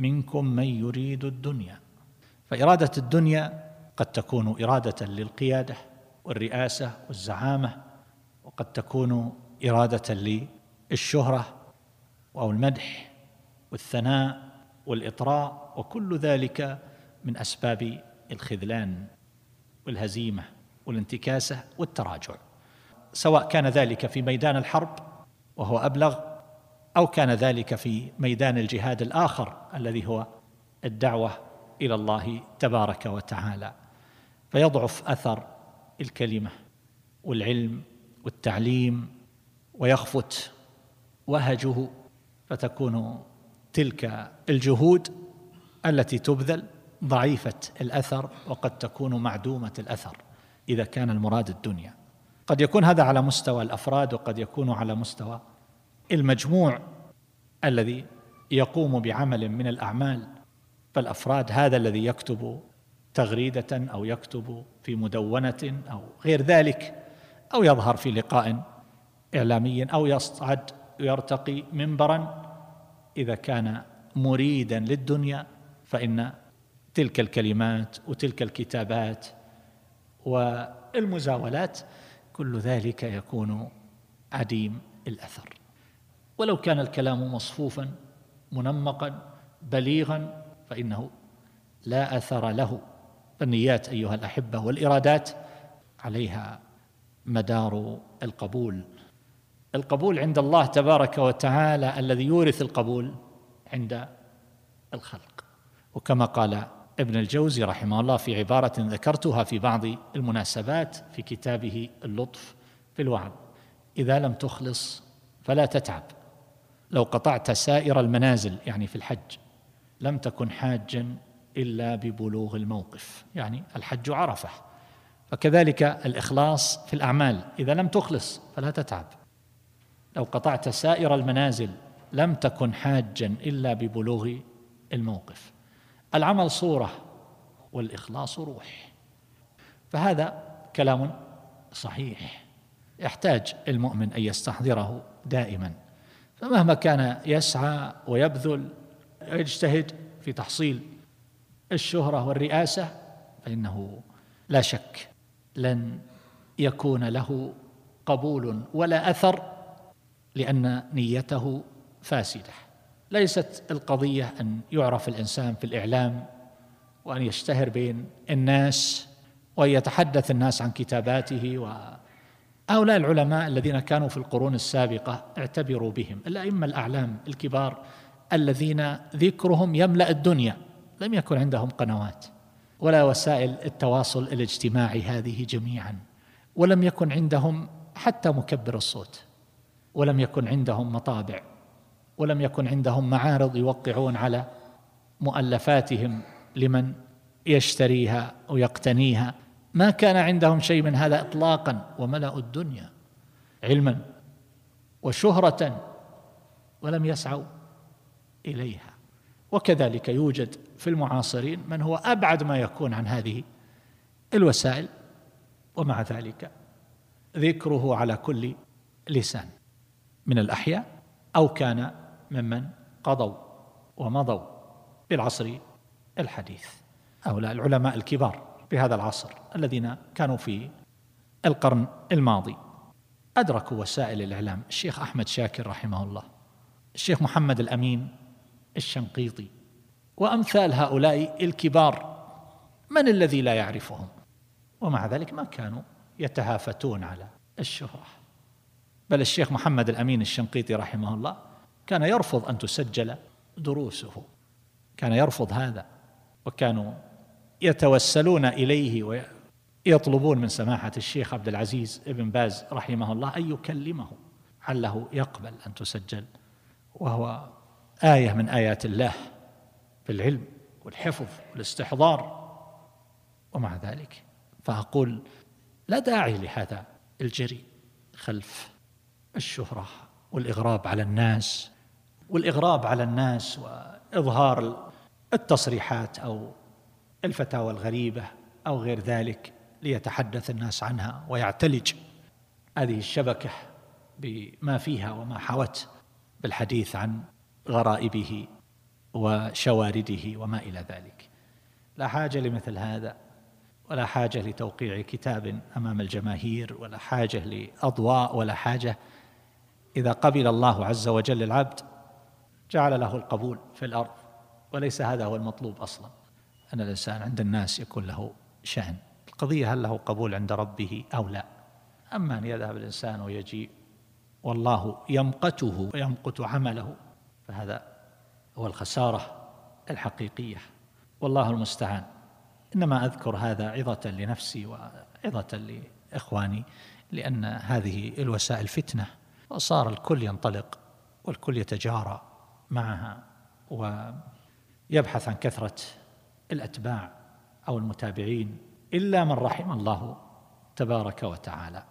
منكم من يريد الدنيا. فإرادة الدنيا قد تكون إرادة للقيادة والرئاسة والزعامة وقد تكون إرادة للشهرة أو المدح والثناء والإطراء وكل ذلك من أسباب الخذلان والهزيمة والانتكاسة والتراجع. سواء كان ذلك في ميدان الحرب وهو أبلغ أو كان ذلك في ميدان الجهاد الآخر الذي هو الدعوة إلى الله تبارك وتعالى. فيضعف أثر الكلمة والعلم والتعليم ويخفت وهجه فتكون تلك الجهود التي تبذل ضعيفة الأثر وقد تكون معدومة الأثر إذا كان المراد الدنيا. قد يكون هذا على مستوى الأفراد وقد يكون على مستوى المجموع الذي يقوم بعمل من الأعمال فالأفراد هذا الذي يكتب تغريدة أو يكتب في مدونة أو غير ذلك أو يظهر في لقاء إعلامي أو يصعد يرتقي منبرا إذا كان مريدا للدنيا فإن تلك الكلمات وتلك الكتابات والمزاولات كل ذلك يكون عديم الأثر. ولو كان الكلام مصفوفا منمقا بليغا فإنه لا أثر له. فالنيات أيها الأحبة والإرادات عليها مدار القبول. القبول عند الله تبارك وتعالى الذي يورث القبول عند الخلق. وكما قال ابن الجوزي رحمه الله في عبارة ذكرتها في بعض المناسبات في كتابه اللطف في الوعظ إذا لم تخلص فلا تتعب. لو قطعت سائر المنازل يعني في الحج لم تكن حاجا إلا ببلوغ الموقف يعني الحج عرفة. فكذلك الإخلاص في الأعمال إذا لم تخلص فلا تتعب. لو قطعت سائر المنازل لم تكن حاجا إلا ببلوغ الموقف. العمل صورة والإخلاص روح. فهذا كلام صحيح. يحتاج المؤمن أن يستحضره دائما. فمهما كان يسعى ويبذل ويجتهد في تحصيل الشهرة والرئاسة فإنه لا شك لن يكون له قبول ولا أثر لأن نيته فاسدة. ليست القضية أن يعرف الإنسان في الإعلام وأن يشتهر بين الناس وان يتحدث الناس عن كتاباته وهؤلاء العلماء الذين كانوا في القرون السابقة اعتبروا بهم. الأئمة الأعلام الكبار الذين ذكرهم يملأ الدنيا لم يكن عندهم قنوات ولا وسائل التواصل الاجتماعي هذه جميعا ولم يكن عندهم حتى مكبر الصوت ولم يكن عندهم مطابع ولم يكن عندهم معارض يوقعون على مؤلفاتهم لمن يشتريها ويقتنيها ما كان عندهم شيء من هذا اطلاقا وملأوا الدنيا علما وشهرة ولم يسعوا إليها. وكذلك يوجد في المعاصرين من هو أبعد ما يكون عن هذه الوسائل ومع ذلك ذكره على كل لسان. من الأحياء أو كان ممن قضوا ومضوا بالعصر الحديث. هؤلاء العلماء الكبار. في هذا العصر الذين كانوا في القرن الماضي. أدركوا وسائل الإعلام الشيخ أحمد شاكر رحمه الله الشيخ محمد الأمين الشنقيطي وأمثال هؤلاء الكبار. من الذي لا يعرفهم؟ ومع ذلك ما كانوا يتهافتون على الشهرة. بل الشيخ محمد الأمين الشنقيطي رحمه الله كان يرفض أن تسجل دروسه. كان يرفض هذا وكانوا يتوسلون إليه ويطلبون من سماحة الشيخ عبد العزيز ابن باز رحمه الله أن يكلمه عله يقبل أن تسجل وهو آية من آيات الله في العلم والحفظ والاستحضار ومع ذلك. فأقول لا داعي لهذا الجري خلف الشهرة والإغراب على الناس والإغراب على الناس وإظهار التصريحات أو الفتاوى الغريبة أو غير ذلك ليتحدث الناس عنها ويعتلج هذه الشبكة بما فيها وما حوت بالحديث عن غرائبه وشوارده وما إلى ذلك. لا حاجة لمثل هذا ولا حاجة لتوقيع كتاب أمام الجماهير ولا حاجة لأضواء ولا حاجة. إذا قبل الله عز وجل العبد جعل له القبول في الأرض وليس هذا هو المطلوب أصلا. أن الإنسان عند الناس يكون له شأن. القضية هل له قبول عند ربه أو لا؟ أما أن يذهب الإنسان ويجيء والله يمقته ويمقت عمله فهذا هو الخسارة الحقيقية. والله المستعان. إنما أذكر هذا عظة لنفسي وعظة لإخواني لأن هذه الوسائل فتنة وصار الكل ينطلق والكل يتجارى معها ويبحث عن كثرة الأتباع أو المتابعين إلا من رحم الله تبارك وتعالى.